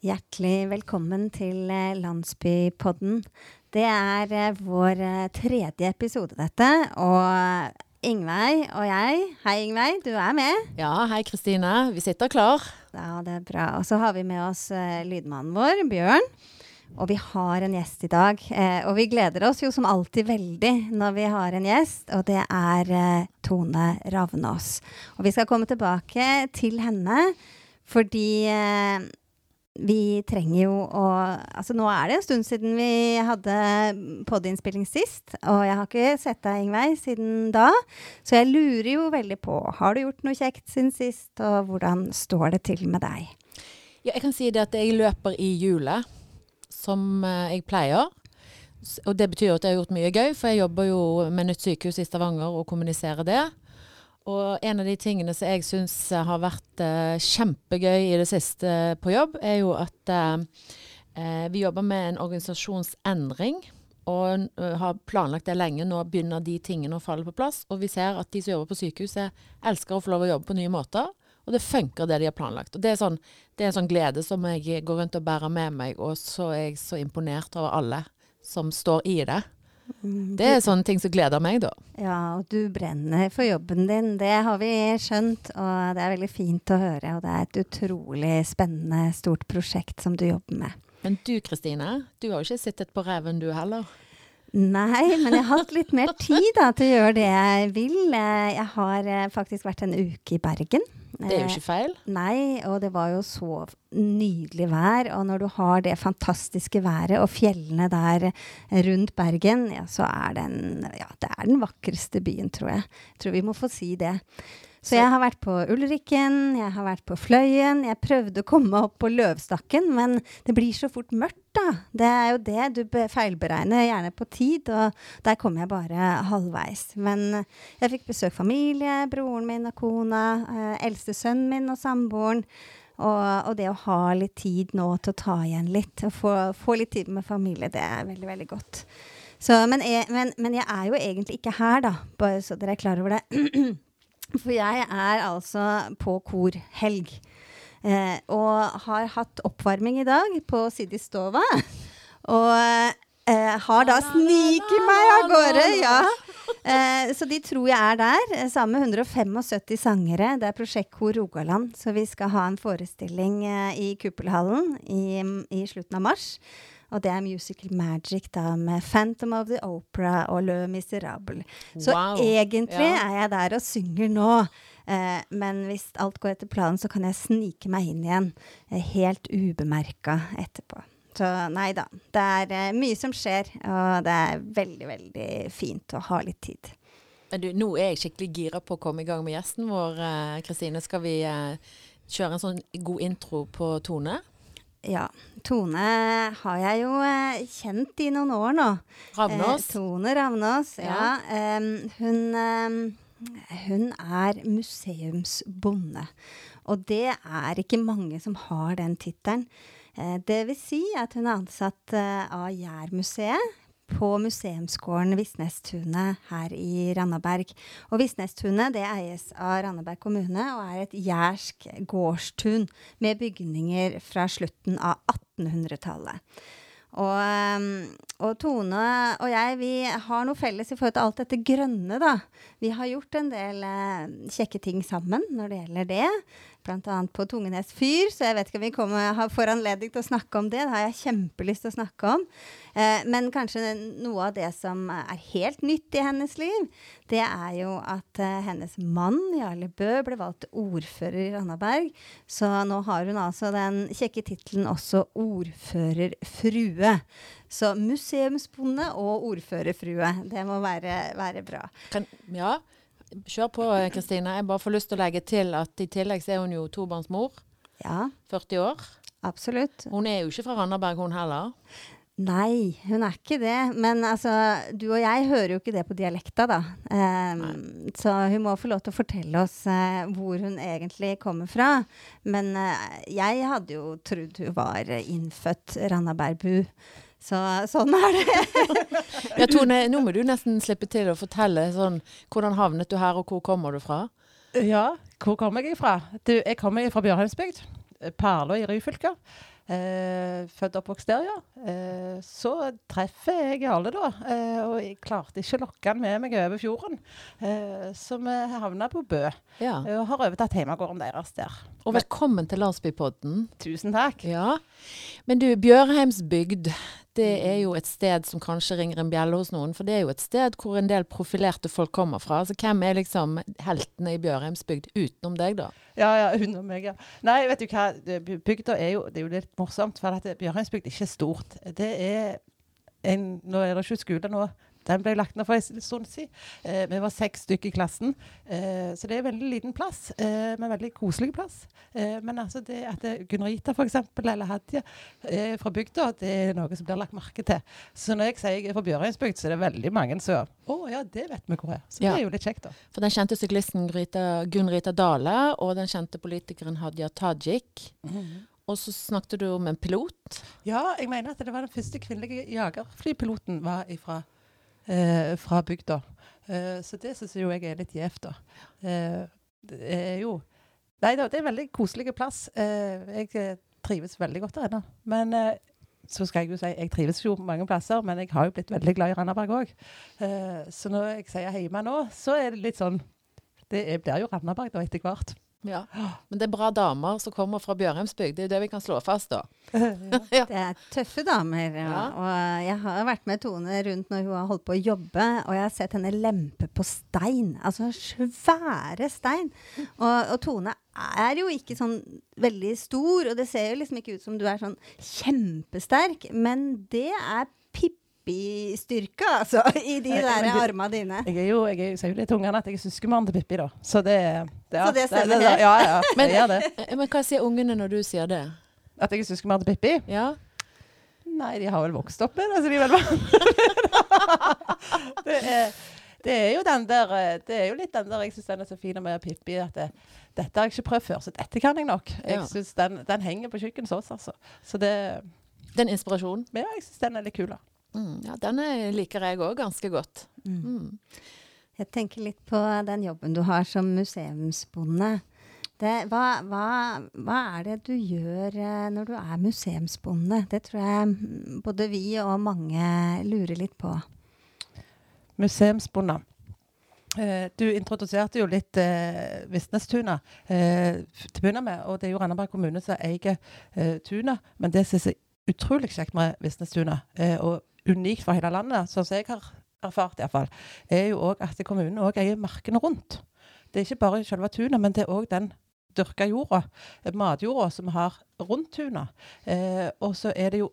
Hjertelig velkommen til eh, Landsbypodden. Det er eh, vår eh, tredje episode, dette. Og Ingveig og jeg Hei, Ingveig, du er med? Ja, hei Kristine. Vi sitter klar. Ja, det er bra. Og så har vi med oss uh, lydmannen vår, Bjørn. Og vi har en gjest i dag. Og vi gleder oss jo som alltid veldig når vi har en gjest, og det er Tone Ravnås. Og vi skal komme tilbake til henne fordi vi trenger jo å Altså, nå er det en stund siden vi hadde podiinnspilling sist. Og jeg har ikke sett deg, Ingveig, siden da. Så jeg lurer jo veldig på Har du gjort noe kjekt siden sist, og hvordan står det til med deg? Ja, jeg kan si det at jeg løper i hjulet, som uh, jeg pleier. Og det betyr at jeg har gjort mye gøy, for jeg jobber jo med nytt sykehus i Stavanger og kommuniserer det. Og en av de tingene som jeg syns har vært uh, kjempegøy i det siste på jobb, er jo at uh, vi jobber med en organisasjonsendring. Og uh, har planlagt det lenge. Nå begynner de tingene å falle på plass. Og vi ser at de som jobber på sykehuset, elsker å få lov å jobbe på nye måter. Og det funker, det de har planlagt. Og det er, sånn, det er en sånn glede som jeg går rundt og bærer med meg. Og så er jeg så imponert over alle som står i det. Det er sånne ting som gleder meg, da. Ja, og du brenner for jobben din. Det har vi skjønt, og det er veldig fint å høre. Og det er et utrolig spennende, stort prosjekt som du jobber med. Men du Kristine, du har jo ikke sittet på reven du heller? Nei, men jeg har hatt litt mer tid da, til å gjøre det jeg vil. Jeg har eh, faktisk vært en uke i Bergen. Det er jo ikke feil. Eh, nei, og det var jo så nydelig vær. Og når du har det fantastiske været og fjellene der rundt Bergen, ja, så er den, ja, det er den vakreste byen, tror jeg. Jeg tror vi må få si det. Så jeg har vært på Ulrikken, jeg har vært på Fløyen. Jeg prøvde å komme opp på Løvstakken, men det blir så fort mørkt, da. Det er jo det. Du feilberegner gjerne på tid, og der kom jeg bare halvveis. Men jeg fikk besøk familie, broren min og kona, eh, eldstesønnen min og samboeren. Og, og, det å ha litt tid nå til å ta igjen litt, og få, få litt tid med familie, det er veldig, veldig godt. Så, men, jeg, men, men jeg er jo egentlig ikke her, da, bare så dere er klar over det. For jeg er altså på korhelg. Eh, og har hatt oppvarming i dag på Sidi Stova. Og eh, har da sniket meg av gårde, ja. Eh, så de tror jeg er der, eh, sammen med 175 sangere. Det er Prosjektkor Rogaland. Så vi skal ha en forestilling eh, i Kuppelhallen i, i slutten av mars. Og det er Musical Magic da med Phantom of the Opera og Le Miserable. Så wow. egentlig ja. er jeg der og synger nå. Eh, men hvis alt går etter planen, så kan jeg snike meg inn igjen eh, helt ubemerka etterpå. Så nei da. Det er eh, mye som skjer, og det er veldig, veldig fint å ha litt tid. Du, nå er jeg skikkelig gira på å komme i gang med gjesten vår, eh, Kristine. Skal vi eh, kjøre en sånn god intro på Tone? Ja. Tone har jeg jo eh, kjent i noen år nå. Ravnås? Eh, Tone Ravnås, ja. ja. Hun, hun er museumsbonde. Og det er ikke mange som har den tittelen. Eh, det vil si at hun er ansatt uh, av Jærmuseet på museumsgården Visnestunet her i Randaberg. Og Visnestunet det eies av Randaberg kommune og er et jærsk gårdstun med bygninger fra slutten av 1800-tallet. Og, ehm, og, Tone og jeg vi har noe felles i forhold til alt dette grønne. da. Vi har gjort en del eh, kjekke ting sammen når det gjelder det bl.a. på Tungenes fyr, så jeg vet ikke om vi kommer, får anledning til å snakke om det. Det har jeg kjempelyst til å snakke om. Eh, men kanskje noe av det som er helt nytt i hennes liv, det er jo at eh, hennes mann, Jarle Bø, ble valgt ordfører i Randaberg. Så nå har hun altså den kjekke tittelen også ordførerfrue. Så museumsbonde og ordførerfrue. Det må være, være bra. Kan, ja, Kjør på, Kristine. Jeg bare får lyst til å legge til at i tillegg så er hun jo tobarnsmor. Ja. 40 år. Absolutt. Hun er jo ikke fra Randaberg, hun heller. Nei, hun er ikke det. Men altså, du og jeg hører jo ikke det på dialekta, da. Um, så hun må få lov til å fortelle oss uh, hvor hun egentlig kommer fra. Men uh, jeg hadde jo trodd hun var innfødt randabergbu. Så sånn er det. ja, Tone, nå må du nesten slippe til å fortelle sånn Hvordan havnet du her, og hvor kommer du fra? Ja, hvor kommer jeg fra? Du, jeg kommer fra Bjørheimsbygd. Perla i Ryfylke. Eh, født og oppvokst der, ja. Eh, så treffer jeg Jarle, da. Eh, og jeg klarte ikke å lokke han med meg over fjorden. Eh, så vi havna på Bø. Ja. Og har overtatt hjemmegården deres der. Og velkommen til Landsbypodden. Tusen takk. Ja. Men du, Bjørheimsbygd, det er jo et sted som kanskje ringer en bjelle hos noen. For det er jo et sted hvor en del profilerte folk kommer fra. Så hvem er liksom heltene i Bjørheimsbygd utenom deg, da? Ja, ja, under meg, ja. Nei, vet du hva. Bygda er jo, det er jo litt morsomt, for at Bjørheimsbygd er ikke stort. Det er en, Nå er det ikke skole nå. Den ble lagt ned for en stund siden. Eh, vi var seks stykker i klassen. Eh, så det er en veldig liten plass, eh, men veldig koselig plass. Eh, men altså det at Gunrita Gunn-Rita f.eks., eller Hadia er fra bygda, det er noe som blir lagt merke til. Så når jeg sier jeg er fra Bjørøyensbygd, så er det veldig mange som Å ja, det vet vi hvor er. Så Ja. det er jo litt kjekt, da. For den kjente syklisten Gunn-Rita Dale og den kjente politikeren Hadia Tajik. Og så snakket du om en pilot. Ja, jeg mener at det var den første kvinnelige jagerflypiloten var ifra, eh, fra bygda. Eh, så det syns jo jeg er litt gjevt, da. Eh, det er jo Nei da, det er en veldig koselig plass. Eh, jeg eh, trives veldig godt der ennå. Men eh, så skal jeg jo si, jeg trives jo mange plasser, men jeg har jo blitt veldig glad i Randaberg òg. Eh, så når jeg sier hjemme nå, så er det litt sånn Det blir jo Randaberg da etter hvert. Ja. Men det er bra damer som kommer fra Bjørheimsbygd. Det er det vi kan slå fast, da. Ja. Det er tøffe damer. Ja. Ja. Og jeg har vært med Tone rundt når hun har holdt på å jobbe, og jeg har sett henne lempe på stein. Altså svære stein. Og, og Tone er jo ikke sånn veldig stor, og det ser jo liksom ikke ut som du er sånn kjempesterk, men det er Pippi-styrke, altså, i de Nei, der men armene dine. Jeg er jo, jeg, er, sier jo litt til ungene at jeg er søskenbarn til Pippi, da. Så det, det, Så det stemmer helt? Ja, ja. Men- jeg det. Eh, Men hva sier ungene når du sier det? At jeg er søskenbarn til Pippi? Ja? Nei, de har vel vokst opp med det, så de er vel vant. det, er, det er jo den der eh, Det er jo litt den der jeg syns den er så fin med Pippi. At det, dette har jeg ikke prøvd før, så dette kan jeg nok. Jeg Ja. synes den, den henger på kjøkkenet hos oss, altså. Så det Den inspirasjonen? Ja, jeg syns den er litt kul, da. Mm, ja, den er- liker jeg òg ganske godt. Mm. Jeg tenker litt på den jobben du har som museumsbonde. Det, hva, hva, hva er det du gjør eh, når du er museumsbonde? Det tror jeg mm, både vi og mange lurer litt på. Museumsbonde. Eh, du introduserte jo litt eh, Visnestuna eh, til å begynne med. Og det er jo Randaberg kommune som eier eh, tunet. Men det som er så utrolig kjekt med Visnestuna, eh, og unikt for hele landet, sånn som jeg har erfart iallfall, er jo òg at kommunen òg eier markene rundt. Det er ikke bare selve tunet, men det er òg den dyrka jorda, matjorda, som vi har rundt tunet. Eh, og så er det jo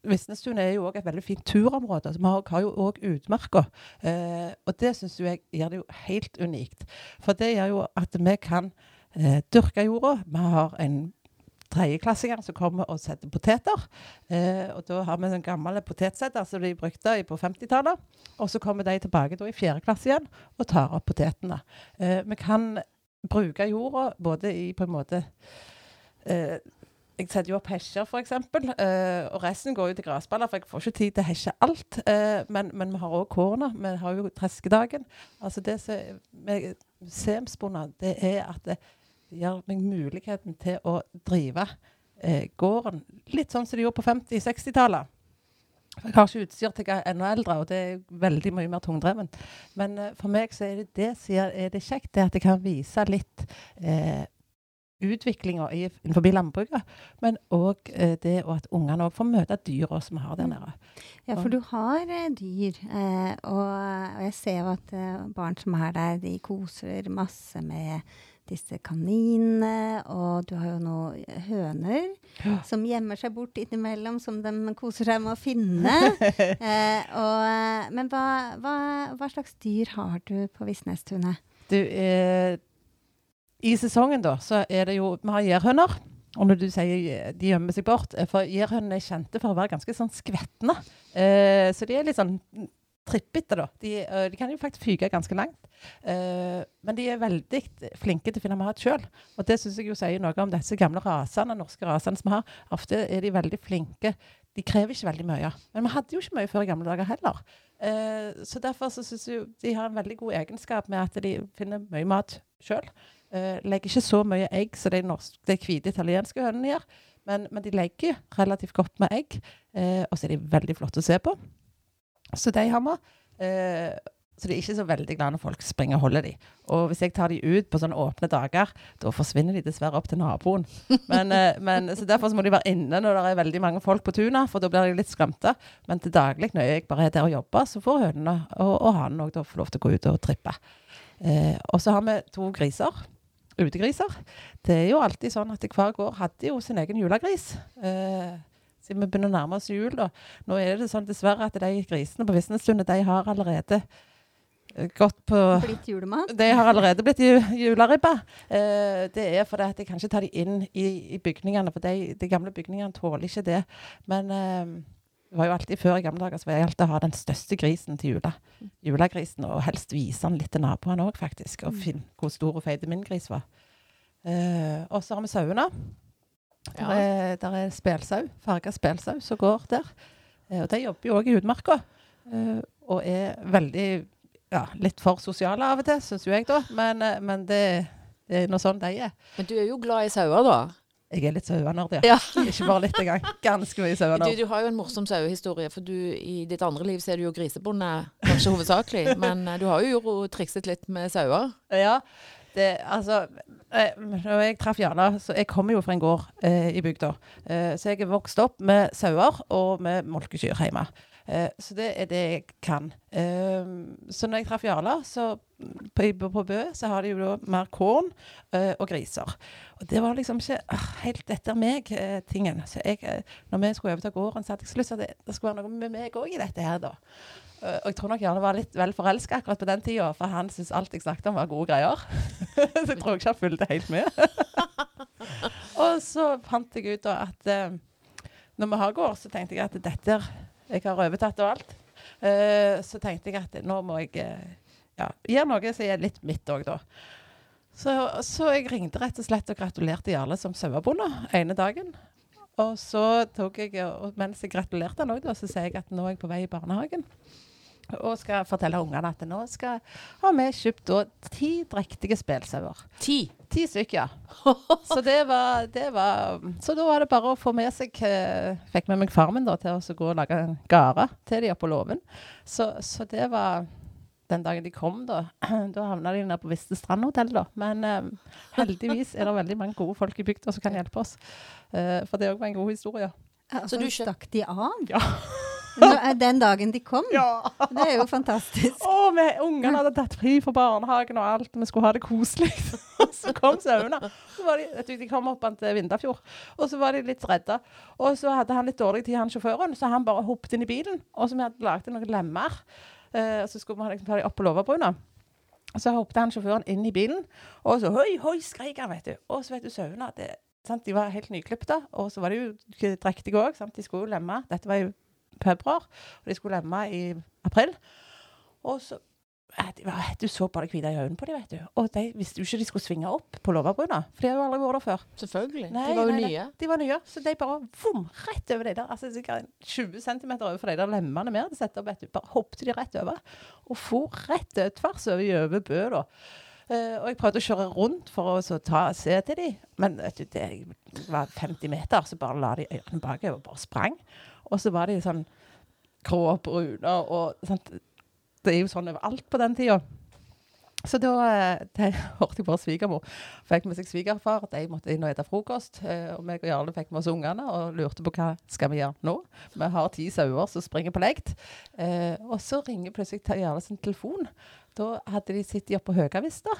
Visnestunet er jo òg et veldig fint turområde. så Vi har jo òg utmarka. Eh, og det syns jeg gjør det jo helt unikt. For det gjør jo at vi kan eh, dyrke jorda. Vi har en tredjeklassinger som kommer og setter poteter. Eh, og da har vi en gammel potetsetter som de brukte på 50-tallet. Og så kommer de tilbake da i fjerde klasse igjen og tar opp potetene. Eh, vi kan bruke jorda både i på en måte eh, jeg setter jo opp hesjer, f.eks. Uh, og resten går jo til gressballer, for jeg får ikke tid til å hesje alt. eh, men, men vi har òg kornet. Vi har jo treskedagen. Altså det som med museumsbonde, det er at det gir meg muligheten til å drive eh, gården litt sånn som de gjorde på 50-60-tallet. Jeg har ikke utstyr til jeg er enda eldre, og det er veldig mye mer tungdreven. Men eh, for meg så er det det som er det kjekt, det at jeg kan vise litt eh, utviklinga innenfor landbruket, men òg eh, det og at ungene òg får møte dyra som vi har der nede. Ja, for du har eh, dyr, eh, og, og jeg ser jo at eh, barn som er der, de koser masse med disse kaninene, og du har jo nå høner Ja. som gjemmer seg bort innimellom, som de koser seg med å finne. eh, og, eh, men hva, hva, hva slags dyr har du på Visnestunet? Du, eh, I sesongen da, så er det jo Vi har gjærhøner. Og når du sier eh, de gjemmer seg bort eh, For gjærhønene er kjente for å være ganske sånn skvetne. Eh, så de er litt sånn trippete, da. De, eh, de kan jo faktisk fyke ganske langt. Uh, men de er veldig flinke til å finne mat sjøl. Og det syns jeg jo sier noe om disse gamle rasene, norske rasene som vi har. Ofte er de veldig flinke. De krever ikke veldig mye. Men vi hadde jo ikke mye før i gamle dager heller. Uh, så derfor så syns jeg de har en veldig god egenskap med at de finner mye mat sjøl. legger ikke så mye egg som de, de hvite italienske hønene gjør. Men, men de legger relativt godt med egg, og så er de veldig flotte å se på. Så de har vi. Så de er ikke så veldig glad når folk springer og holder de. Og hvis jeg tar de ut på sånne åpne dager, da forsvinner de dessverre opp til naboen. Men, eh, men, så Derfor så må de være inne når det er veldig mange folk på tunet, for da blir de litt skremte. Men til daglig, når jeg bare er der og jobber, så får hønene og, og hanen òg få lov til å gå ut og trippe. Eh, og så har vi to griser. Utegriser. Det er jo alltid sånn at hver gård hadde jo sin egen julegris. Eh, siden vi begynner å nærme oss jul. Da. Nå er det sånn dessverre at de grisene på Visnestundet de har allerede eh, gått på Blitt julemat? De har allerede blitt juleribba. Eh, det er fordi at jeg kan ikke ta de inn i, i bygningene, for de, de, gamle bygningene tåler ikke det. Men eh, det var jo alltid før i gamle dager så var jeg alltid ha den største grisen til jula. Julegrisen, og helst vise den litt til naboene òg, faktisk. Og finne hvor stor og feit min gris var. Eh, og så har vi sauene. Der, er, der er spelsau, farga spelsau, som går der. Eh, og de jobber jo òg i utmarka. Eh, og er veldig ja, litt for sosiale av og til, syns jo jeg, da. Men, eh, men det, det er nå sånn de er. Men du er jo glad i sauer, da? Jeg er litt sauenerd, ja. Ja. Ikke bare litt engang. Ganske mye Du, sauenerd. du har jo en morsom sauehistorie, for du, i ditt andre liv så er du jo grisebonde, kanskje hovedsakelig. Men du har jo trikset litt med sauer. Ja, det, altså eh, Når jeg traff Jana så Jeg kommer jo fra en gård eh, i bygda. Eh, så jeg er vokst opp med sauer og med molkekyr hjemme. Eh, så det er det jeg kan. Eh, så når jeg traff Jarla, så på, på Bø så har de jo da mer korn uh, og griser. Og det var liksom ikke uh, helt etter meg-tingen. så jeg, eh, når vi skulle overta gården, så hadde jeg så lyst til at det, skulle være noe med meg òg i dette her, da. Eh, og jeg tror nok Jarle var litt vel forelska akkurat på den tida, for han syntes alt jeg snakket om var gode greier. så jeg tror ikke han fulgte helt med. og så fant jeg ut da at eh, når vi har gård, så tenkte jeg at dette Jeg har overtatt og alt. Eh, så tenkte jeg at nå må jeg eh, ja, gjøre noe som er litt mitt òg, da. Så, så jeg ringte rett og slett og gratulerte Jarle som sauebonde ene dagen. Og så tok jeg, og mens jeg gratulerte han òg, så sier jeg at nå er jeg på vei i barnehagen. Og skal fortelle ungene at nå skal, har vi kjøpt da ti drektige spelsauer. Ti. Ti stykker. ja. Så det var, det var Så da var det bare å få med seg eh, Fikk med meg farmen da, til å gå og lage en gare til de oppe på låven. Så, så det var den dagen de kom, da. Da havna de nede på Viste strandhotell, da. Men um, heldigvis er det veldig mange gode folk i bygda som kan hjelpe oss. Uh, for det òg var en god historie. Så du stakk de av? Ja. Den dagen de kom? Ja! Det er jo fantastisk. Å, vi, ungene hadde tatt fri fra barnehagen og alt. Vi skulle ha det koselig. så kom sauene. De, de kom opp til Vindafjord, og så var de litt redde. Og så hadde han litt dårlig tid, han sjåføren, så han bare hoppet inn i bilen. Og så vi hadde laget noen lemmer. Eh, så skulle vi liksom ta dem opp på låvebrua. Så hoppet han sjåføren inn i bilen, og så hoi, hoi, skreik han, vet du. Og så vet du sauene? De var helt nyklipte, og så var de jo drektige òg. De skulle jo lemme. Dette var jo februar, og de skulle lemme i april. Og så Du så bare hvite i øynene på dem, vet du. Og de visste jo ikke de skulle svinge opp på låvebrua, for de har jo aldri vært der før. Selvfølgelig. Nei, de var jo nei, nye. De var nye, så de bare vom, rett over de der. Altså sikkert 20 cm overfor de der lemmene vi hadde satt opp. vet du. Bare hoppet de rett over. Og for rett tvers over Gjøve Bø, da. Uh, og jeg prøvde å kjøre rundt for å så ta, se til de, men vet du, det var 50 meter, så bare la de ørene bakover og bare sprang. Og så var de sånn grå og brune og sånt. Det er jo sånn overalt på den tida. Så da eh, hørte jeg bare svigermor fikk med seg svigerfar. De måtte inn og spise frokost. Eh, og meg og Jarle fikk med oss ungene og lurte på hva skal vi gjøre nå. Vi har ti sauer som springer på lekt. Eh, og så ringer plutselig Jarle sin telefon. Da hadde de sittet oppe på Høgavista.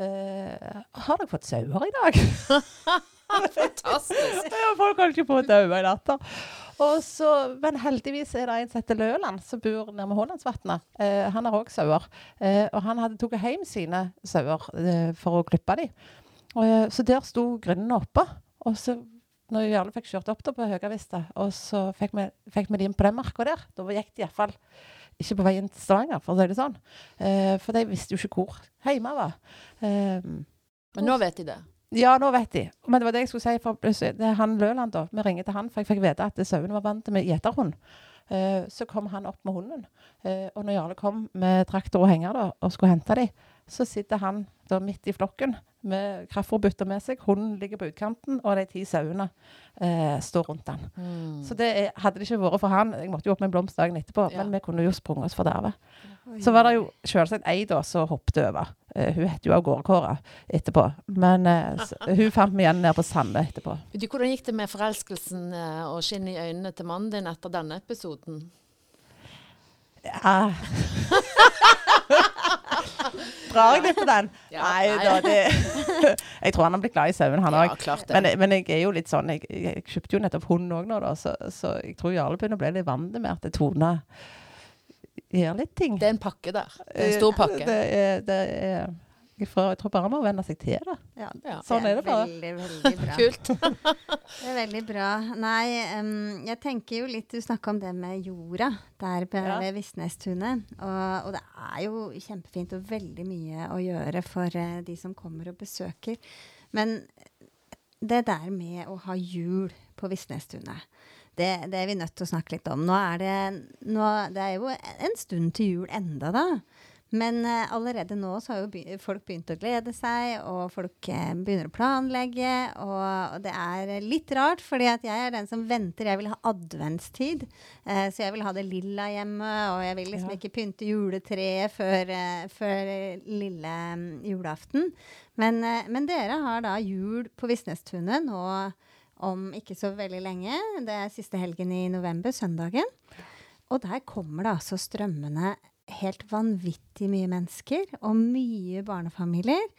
Eh, har dere fått sauer i dag? Fantastisk. Ja, folk holdt ikke på å dø i natt. men heldigvis er det en som heter Løland, som bor nærme Hålandsvatnet. Eh, han har òg sauer. Eh, og han hadde tatt hjem sine sauer eh, for å klippe dem. Eh, så der sto grunnen oppe. Og så når Jarle fikk kjørt opp da på Høgavista, og så fikk vi, fikk vi de inn på den marka der, da gikk de iallfall ikke på veien til Stavanger, for å si det sånn. Eh, for de visste jo ikke hvor hjemme var. Eh, Men nå vet de det. Ja, nå vet de. Men det var det jeg skulle si. For det er han Løland, da. Vi ringer til han, for jeg fikk vite at sauene var vant med gjeterhund. Eh, så kom han opp med hunden. Eh, og når Jarle kom med traktor og henger da, og skulle hente dem, så sitter han da midt i flokken med kraftfôrbytter med seg. Hunden ligger på utkanten, og de ti sauene eh, står rundt den. Mm. Så det er, hadde det ikke vært for han Jeg måtte jo opp med en blomst dagen etterpå, Ja. men vi kunne jo sprunget oss for derved. Så var det jo selvsagt ei da som hoppet over. Eh, hun het jo av Gårdkåra etterpå. Men s- hun fant meg igjen nede på Sande etterpå. Du, hvordan gikk det med forelskelsen eh, og skinnet i øynene til mannen din etter denne episoden? Ja. Drar jeg litt på den? Ja, nei nei. da, det Jeg tror han har blitt glad i sauen, han òg. Ja, men, men jeg er jo litt sånn Jeg, jeg kjøpte jo nettopp hund òg nå, da, så, så jeg tror Jarle begynner å bli litt vant med at Tone gjør litt ting. Det er en pakke der. Det er en stor pakke. Det er, det er, jeg, jeg tror bare man må venne seg til det. Ja, Ja. Sånn er det bare. Veldig, veldig bra. Kult. Det er veldig bra. Nei, um, jeg tenker jo litt Du snakka om det med jorda der ved Ja. Visnestunet. Og, og det er jo kjempefint og veldig mye å gjøre for uh, de som kommer og besøker. Men det der med å ha jul på Visnestunet, det, det er vi nødt til å snakke litt om. Nå er det, nå, det er jo en stund til jul enda, da. Men uh, allerede nå så har jo be folk begynt å glede seg, og folk uh, begynner å planlegge. Og, og det er litt rart, fordi at jeg er den som venter. Jeg vil ha adventstid. Uh, så jeg vil ha det lilla hjemme, og jeg vil liksom Ja. ikke pynte juletreet før, før lille um, julaften. Men, men dere har da jul på Visnestunet nå om ikke så veldig lenge. Det er siste helgen i november, søndagen. Og der kommer det altså strømmende helt vanvittig mye mennesker, og mye barnefamilier.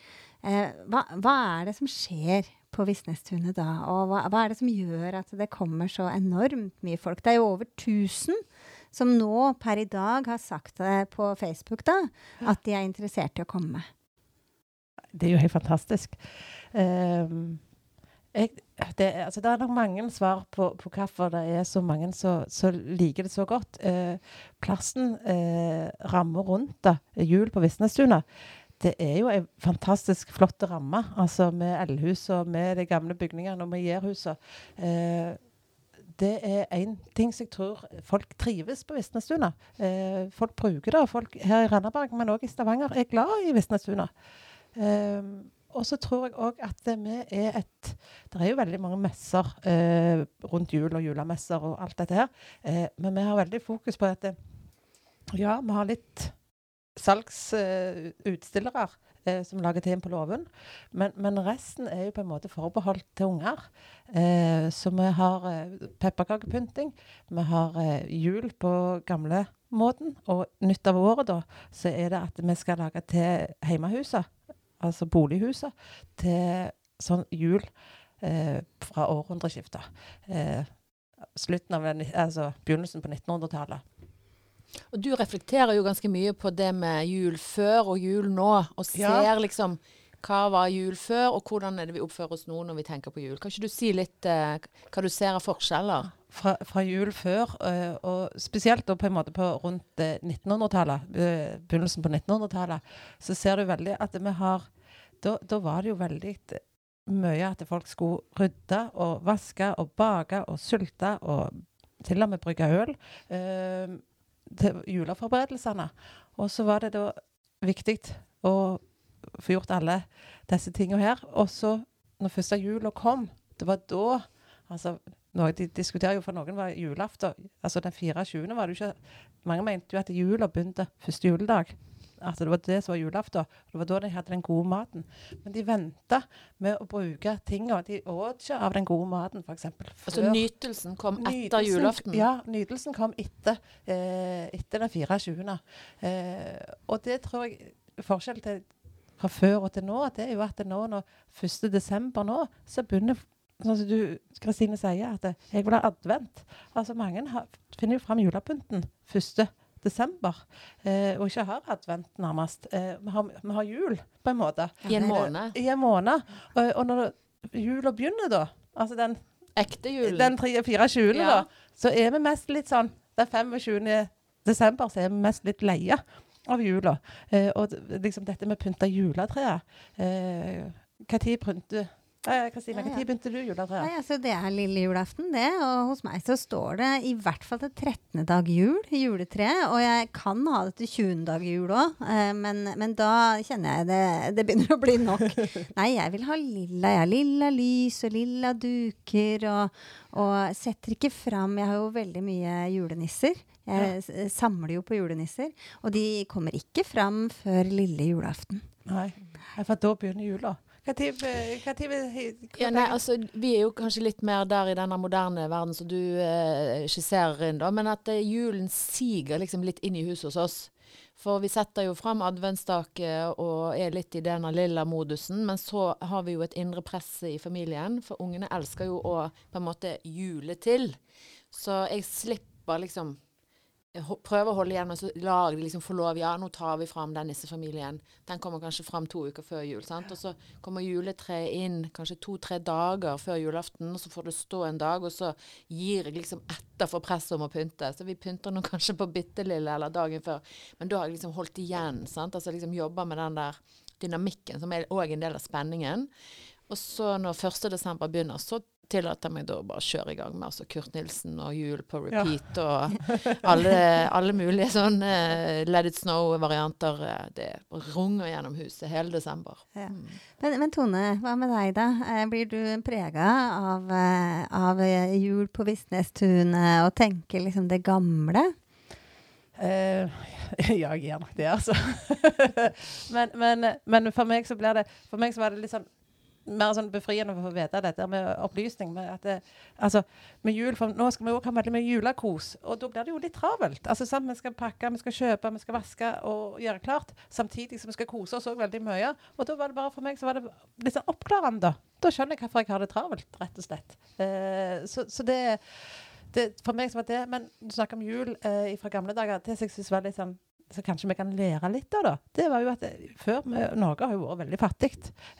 Eh, hva, hva er det som skjer på Visnestunet da? Og hva, hva er det som gjør at det kommer så enormt mye folk? Det er jo over 1000 som nå per i dag har sagt det på Facebook da, at de er interessert i å komme. Det er jo helt fantastisk. Ehm, jeg, det, altså, det er nok mange svar på, på hvorfor det er så mange som liker det så godt. Eh, plassen, eh, rammer rundt det, jul på Visnestunet, det er jo ei fantastisk flott ramme. Altså med eldhus og med de gamle bygningene og med gjærhusa. Eh, det er én ting som jeg tror folk trives på Visnestuna. Eh, folk bruker det. og Folk her i Randaberg, men òg i Stavanger, er glad i Visnestuna. Um, og så tror jeg òg at vi er et Det er jo veldig mange messer eh, rundt jul og julemesser og alt dette her. Eh, men vi har veldig fokus på at ja, vi har litt salgsutstillere eh, som lager ting på låven. Men, men resten er jo på en måte forbeholdt til unger. Eh, så vi har eh, pepperkakepynting. Vi har eh, jul på gamlemåten. Og nytt av året, da, så er det at vi skal lage til hjemmehuset, altså bolighuset, til sånn jul eh, fra århundreskiftet. Eh, slutten av altså begynnelsen på 1900-tallet. Og du reflekterer jo ganske mye på det med jul før og jul nå, og ser Ja. liksom hva var jul før, og hvordan er det vi oppfører oss nå når vi tenker på jul? Kan ikke du si litt eh, hva du ser av forskjeller? fra, fra jul før, eh, og spesielt da på en måte på rundt eh, 1900-tallet, eh, begynnelsen på 1900-tallet, så ser du veldig at vi har Da, da var det jo veldig mye at folk skulle rydde og vaske og bake og sulte og til og med brygge øl eh, til juleforberedelsene. Og så var det da viktig å få gjort alle disse tingene her. Og så, når første jula kom, det var da altså noe de diskuterer jo for noen var julaften. Altså den 24. var det jo ikke Mange mente jo at jula begynte første juledag. At det var det som var julaften. Det var da de hadde den gode maten. Men de venta med å bruke tingene. De åt ikke av den gode maten, f.eks. Altså nytelsen kom etter julaften. Ja, nytelsen kom etter, eh, etter den 24. Eh, og det tror jeg Forskjellen til fra før og til nå, det er jo at nå når 1. desember nå, så begynner Sånn som du, Kristine sier, at jeg vil ha advent. Altså Mange har, finner jo fram julepynten 1. desember, eh, og ikke har advent, nærmest. Eh, vi, har, vi har jul, på en måte. I en måned. I en måned. Og, og når jula begynner, da, altså den Ekte julen, den 3 24. Ja. da, så er vi mest litt sånn Den 25. desember så er vi mest litt leie av jula. Eh, og liksom dette med å pynte juletreet eh, Når pynter Eh, Kristina, Ja, ja. når begynte du juletreet? Nei, altså Det er lille julaften, det. Og hos meg så står det i hvert fall til 13. dag jul, juletreet. Og jeg kan ha det til 20. dag jul òg, eh, men, men da kjenner jeg det Det begynner å bli nok. Nei, jeg vil ha lilla. Jeg har lilla lys og lilla duker. Og, og setter ikke fram Jeg har jo veldig mye julenisser. Jeg ja. samler jo på julenisser. Og de kommer ikke fram før lille julaften. Nei. For da begynner jula. Hva tid, eh, hva tid Ja, nei, altså, vi er jo kanskje litt mer der i denne moderne verden som du eh, skisserer inn, da. Men at eh, julen siger liksom litt inn i huset hos oss. For vi setter jo fram adventsstaket og er litt i denne lilla modusen. Men så har vi jo et indre press i familien, for ungene elsker jo å på en måte jule til. Så jeg slipper liksom prøver å holde igjen, og så lar de liksom få lov. Ja, nå tar vi fram den nissefamilien. Den kommer kanskje fram to uker før jul. sant? Og så kommer juletreet inn kanskje to-tre dager før julaften, og så får det stå en dag, og så gir jeg liksom etter for presset om å pynte. Så vi pynter nå kanskje på bitte lille eller dagen før, men da har jeg liksom holdt igjen. sant? Altså liksom jobba med den der dynamikken, som er òg en del av spenningen. Og så når 1. desember begynner, så tillater jeg meg da å bare kjøre i gang med altså Kurt Nilsen og jul på Ja. repeat og alle, alle mulige sånne uh, Let it snow-varianter. eh, Det runger gjennom huset hele desember. Ja. Mm. Men, men Tone, hva med deg, da? Eh, Blir du prega av, av jul på Visnestunet og tenker liksom det gamle? Uh, ja, jeg gjør nok det, altså. men, men, men for meg så blir det For meg så var det litt sånn mer sånn befriende å få vite dette med opplysning. Med at det, altså, med jul, for Nå skal vi òg ha veldig mye julekos, og da blir det jo litt travelt. Altså, sant? Vi skal pakke, vi skal kjøpe, vi skal vaske og gjøre klart. Samtidig som vi skal kose oss òg veldig mye. Og da var det bare for meg så var det litt sånn oppklarende. Da skjønner jeg hvorfor jeg har det travelt, rett og slett. Eh, så, så det det, for meg så var det Men du snakker om jul eh, fra gamle dager. Det som jeg syns var litt sånn så kanskje vi kan lære litt av, da. Det var jo at eh, før vi, Norge har jo vært veldig fattig.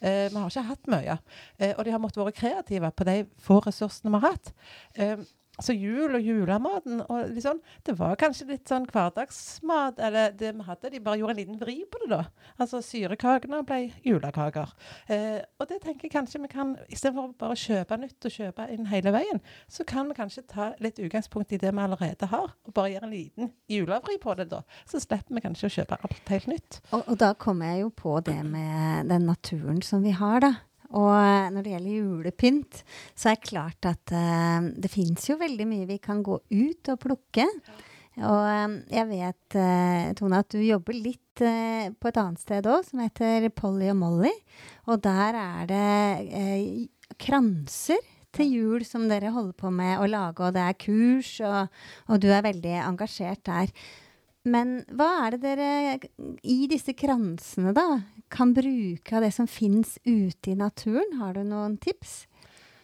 Eh, vi har ikke hatt mye. Eh, og de har måttet være kreative på de få ressursene vi har hatt. Eh, så jul og julematen og sånn, det var kanskje litt sånn hverdagsmat. Eller det vi hadde, de bare gjorde en liten vri på det, da. Altså syrekakene ble julekaker. Eh, og det tenker jeg kanskje vi kan, istedenfor bare å kjøpe nytt og kjøpe inn hele veien, så kan vi kanskje ta litt utgangspunkt i det vi allerede har, og bare gjøre en liten julevri på det, da. Så slipper vi kanskje å kjøpe alt helt nytt. Og, og da kommer jeg jo på det med den naturen som vi har, da. Og eh, når det gjelder julepynt, så er det klart at uh, det fins jo veldig mye vi kan gå ut og plukke. Og eh, jeg vet, Tone, at du jobber litt på et annet sted òg, som heter Polly og Molly. Og der er det kranser til jul som dere holder på med å lage, og det er kurs, og, og du er veldig engasjert der. Men hva er det dere i disse kransene da kan bruke av det som fins ute i naturen? Har du noen tips?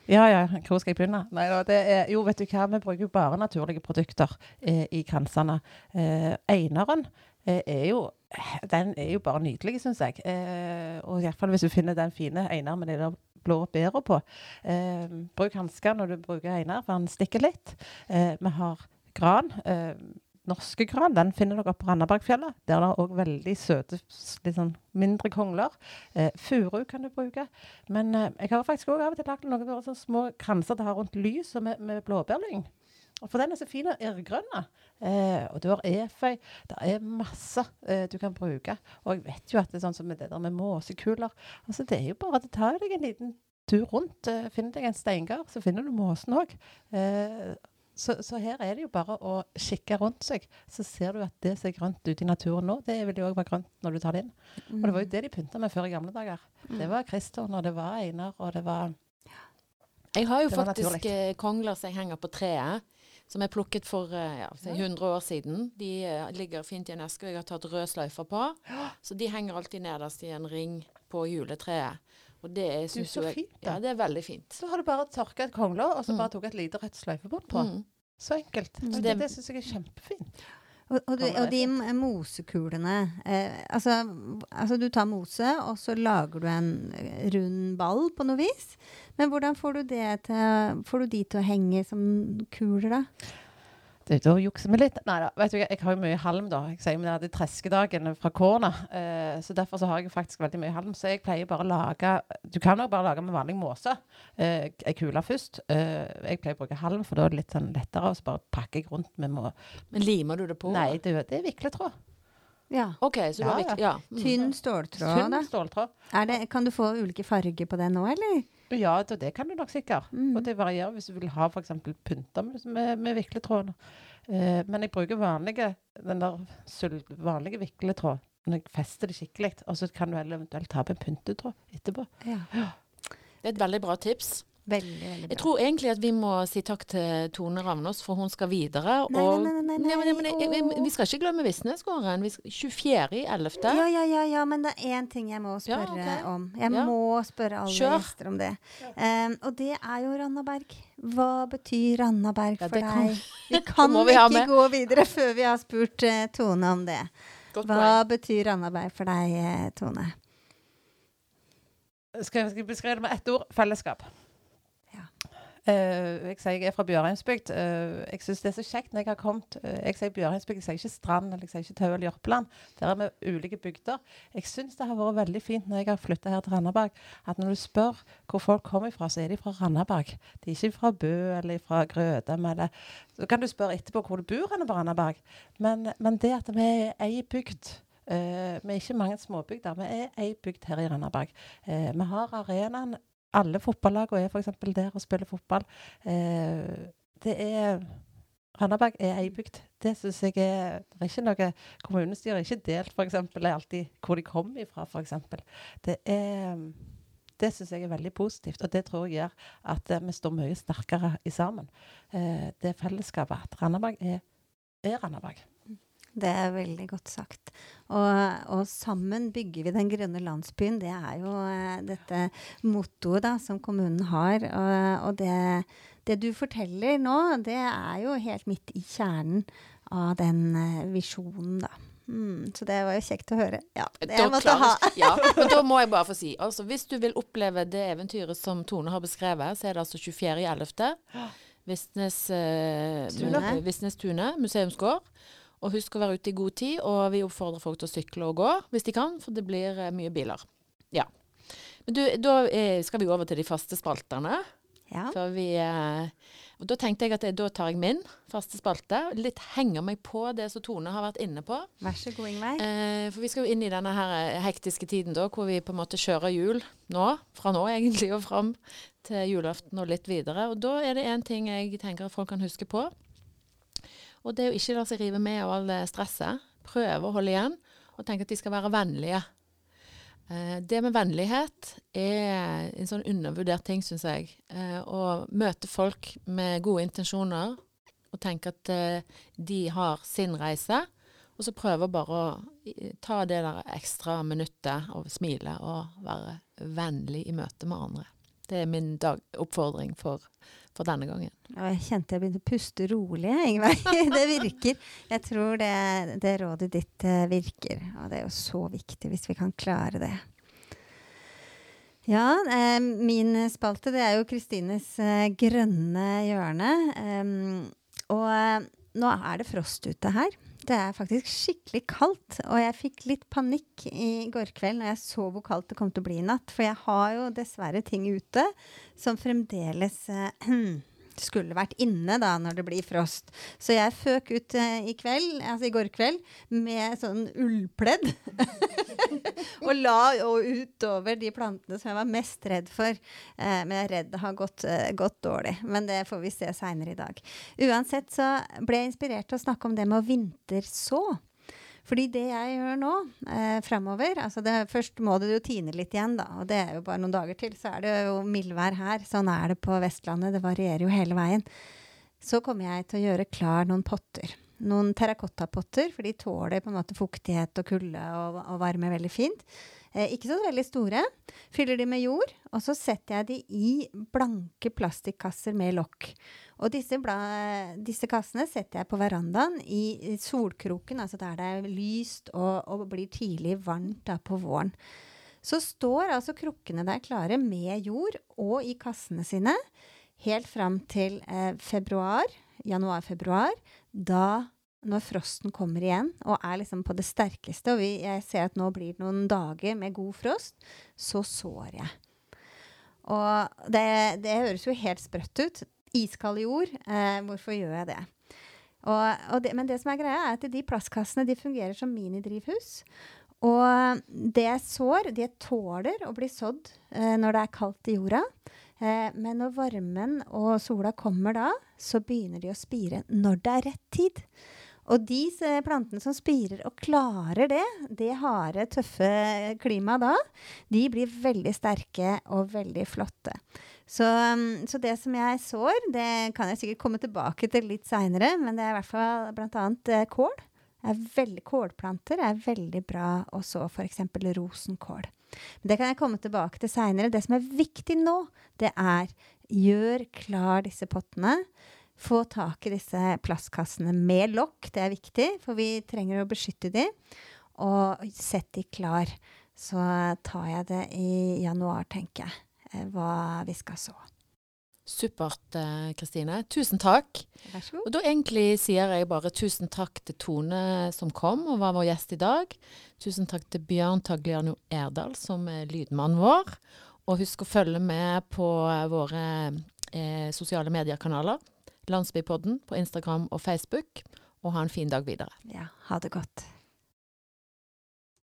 Ja, ja, hvor skal jeg begynne? Nei, er, jo, vet du hva, vi bruker jo bare naturlige produkter eh, i kransene. Eh, eineren eh, er jo den er jo bare nydelig, syns jeg. Eh, og iallfall hvis du finner den fine eineren med de der blå bæra på. Eh, bruk hansker når du bruker einer, for han stikker litt. Eh, vi har gran. Eh, norske gran den finner dere på Randabergfjellet. Der er det òg veldig søte, litt sånn mindre kongler. Eh, Furu kan du bruke. Men eh, jeg har faktisk også av og til lagd noen bare sånne små kranser det har ha rundt lyset med, med blåbærlyng. For den er så fin og irrgrønn. Eh, og du har eføy. Det er masse eh, du kan bruke. Og jeg vet jo at det er sånn som det der med måsekuler altså Det er jo bare å ta deg en liten tur rundt. Eh, finner deg en steingard, så finner du måsen òg. Eh, så, så her er det jo bare å kikke rundt seg, så ser du at det som er grønt ute i naturen nå, det vil jo òg være grønt når du tar det inn. Og det var jo det de pynta med før i gamle dager. Det var Kriston, og det var Einar, og det var Jeg har jo faktisk naturlig. eh, kongler som jeg henger på treet, som er plukket for eh, ja, 100 år siden. De eh, ligger fint i en eske, og jeg har tatt røde sløyfer på. Så de henger alltid nederst i en ring på juletreet. Og det er, du, så jeg, fint, da. Ja, det er veldig fint. Så har du bare tørka et kongler, og så Mm. bare tok et lite rødt sløyfebånd på. Mm. Så enkelt. Mm. Det- det syns jeg er kjempefint. Og, og, du, og de mosekulene eh, altså, altså du tar mose, og så lager du en rund ball på noe vis. Men hvordan får du, det til, får du de til å henge som kuler, da? Det, da jukser vi litt. Nei da, vet du, jeg har jo mye halm, da. Jeg sier med de treskedagene fra korna. Eh, så derfor så har jeg faktisk veldig mye halm. Så jeg pleier bare å lage Du kan jo bare lage med vanlig måse. Eh, ei kule først. Eh, jeg pleier å bruke halm, for da er det litt sånn lettere. Og så bare pakker jeg rundt med må... Men limer du det på? Nei, det, det er vikletråd. Ja. OK, så du Ja, har ja. Ja. Mm. Tynn ståltråd, da. Tynn ståltråd. Er det, kan du få ulike farger på det nå, eller? Ja, det, kan du nok sikkert. Mm. Og det varierer hvis du vil ha f.eks. pynter med, med, med vikletråd. Eh, men jeg bruker vanlige, den der vanlige vikletråd når jeg fester det skikkelig. Og så kan du eventuelt ta på en pyntetråd etterpå. Ja. Det er et veldig bra tips. Veldig, veldig bra. Jeg tror egentlig at vi må si takk til Tone Ravnås, for hun skal videre. Nei, og nei, nei, nei, Nei, men- nei, jeg- jeg- Vi skal ikke glemme Visnesgården. Vi skal- 24. i 11. Ja, ja, ja, ja, men det er én ting jeg må Ja, spørre om. Jeg Ja. må spørre alle Kjør. gjester om det. Um, og det er jo Randaberg. Hva betyr Randaberg for kan- deg? Vi kan vi ikke gå videre før vi har spurt uh, Tone om det. Godt Hva point. betyr Randaberg for deg, eh, Tone? Skal jeg beskrive det med ett ord? Fellesskap. Eh, jeg sier jeg er fra Bjørheimsbygd. Uh, jeg syns det er så kjekt når jeg har kommet uh, Jeg sier Bjørheimsbygd, jeg sier ikke Strand eller jeg sier ikke Tau eller Jørpeland. Der er vi ulike bygder. Jeg syns det har vært veldig fint når jeg har flytta her til Randaberg, at når du spør hvor folk kommer fra, så er de fra Randaberg. De er ikke fra Bø eller fra Grødem. Eller. Så kan du spørre etterpå hvor du bor på Randaberg. Men, men det at vi er ei bygd eh, Vi er ikke mange småbygder. Vi er ei bygd her i Randaberg. Eh, vi har arenaen. Alle fotballagene er f.eks. der og spiller fotball. Eh, det er Randaberg er ei bygd. Det syns jeg er Det er ikke noe Kommunestyret er ikke delt, f.eks. er alltid hvor de kommer ifra, f.eks. Det er det syns jeg er veldig positivt, og det tror jeg gjør at eh, vi står mye sterkere i sammen. Eh, det fellesskapet. At Randaberg er, er Randaberg. Det er veldig godt sagt. Og, og sammen bygger vi den grønne landsbyen. Det er jo eh, dette mottoet da, som kommunen har. Og, og det, det du forteller nå, det er jo helt midt i kjernen av den eh, visjonen, da. Mm, så det var jo kjekt å høre. Ja, det Da jeg måtte ha. Ja, men da må jeg bare få si. Altså, hvis du vil oppleve det eventyret som Tone har beskrevet, så er det altså 24.11. Visnes, eh, Tune. Visnes Tune, museumsgård. Og husk å være ute i god tid, og vi oppfordrer folk til å sykle og gå hvis de kan, for det blir eh, mye biler. Ja. Men du, da eh, skal vi over til de faste spaltene. Ja. Vi, eh, og da tenkte jeg at jeg, da tar jeg min faste spalte. Litt henger meg på det som Tone har vært inne på. Vær så god, Ingveig. Eh, for vi skal jo inn i denne her hektiske tiden da, hvor vi på en måte kjører jul nå. Fra nå egentlig og fram til julaften og litt videre. Og da er det én ting jeg tenker at folk kan huske på. Og det å ikke la seg rive med av all stresset. Prøve å holde igjen, og tenke at de skal være vennlige. Eh, det med vennlighet er en sånn undervurdert ting, syns jeg. Eh, å møte folk med gode intensjoner og tenke at eh, de har sin reise. Og så prøve bare å ta det der ekstra minuttet og smile og være vennlig i møte med andre. Det er min oppfordring for, for denne gangen. Jeg kjente jeg begynte å puste rolig, Ingveig. Det virker. Jeg tror det, det rådet ditt eh, virker. Og det er jo så viktig hvis vi kan klare det. Ja, eh, min spalte det er jo Kristines eh, grønne hjørne. Eh, og nå er det frost ute her. Det er faktisk skikkelig kaldt, og jeg fikk litt panikk i går kveld når jeg så hvor kaldt det kom til å bli i natt. For jeg har jo dessverre ting ute som fremdeles eh, skulle vært inne da når det blir frost. Så jeg føk ut eh, i kveld, altså i går kveld med sånn ullpledd. og la og utover de plantene som jeg var mest redd for. Eh, men jeg er redd det har gått, eh, gått dårlig. Men det får vi se seinere i dag. Uansett så ble jeg inspirert til å snakke om det med å vinterså. Fordi det jeg gjør nå eh, framover altså det, Først må det jo tine litt igjen, da. Og det er jo bare noen dager til. Så er det jo mildvær her. Sånn er det på Vestlandet. Det varierer jo hele veien. Så kommer jeg til å gjøre klar noen potter. Noen terrakottapotter, for de tåler på en måte fuktighet og kulde og, og varme veldig fint. Eh, ikke så veldig store. Fyller de med jord, og så setter jeg de i blanke plastikkasser med lokk. Og disse, disse kassene setter jeg på verandaen i solkroken, altså der det er lyst og, og blir tidlig varmt da på våren. Så står altså krukkene der klare med jord og i kassene sine helt fram til eh, februar. januar-februar, da når frosten kommer igjen og er liksom på det sterkeste, og vi, jeg ser at nå blir det noen dager med god frost, så sår jeg. Og det, det høres jo helt sprøtt ut. Iskald jord. Eh, hvorfor gjør jeg det? Og, og det? Men det som er greia, er at de plastkassene de fungerer som minidrivhus. Og det jeg sår, de tåler å bli sådd eh, når det er kaldt i jorda. Eh, men når varmen og sola kommer da, så begynner de å spire når det er rett tid. Og de plantene som spirer og klarer det, det harde, tøffe klimaet da, de blir veldig sterke og veldig flotte. Så, um, så, det som jeg sår, det kan jeg sikkert komme tilbake til litt seinere, men det er i hvert fall bl.a. Eh, kål. Er veldig, kålplanter er veldig bra å så f.eks. rosenkål. Men det kan jeg komme tilbake til seinere. Det som er viktig nå, det er gjør klar disse pottene. Få tak i disse plastkassene med lokk, det er viktig, for vi trenger å beskytte de. Og sett de klar. Så tar jeg det i januar, tenker jeg, eh, hva vi skal så. Supert, eh, Kristine. Tusen takk. Vær så god. Og da egentlig sier jeg bare tusen takk til Tone som kom og var vår gjest i dag. Tusen takk til Bjørn Tagliano Erdal som er lydmannen vår. Og husk å følge med på våre eh, sosiale mediekanaler. Landsbypodden på Instagram og Facebook. Og ha en fin dag videre. Ja, ha det godt.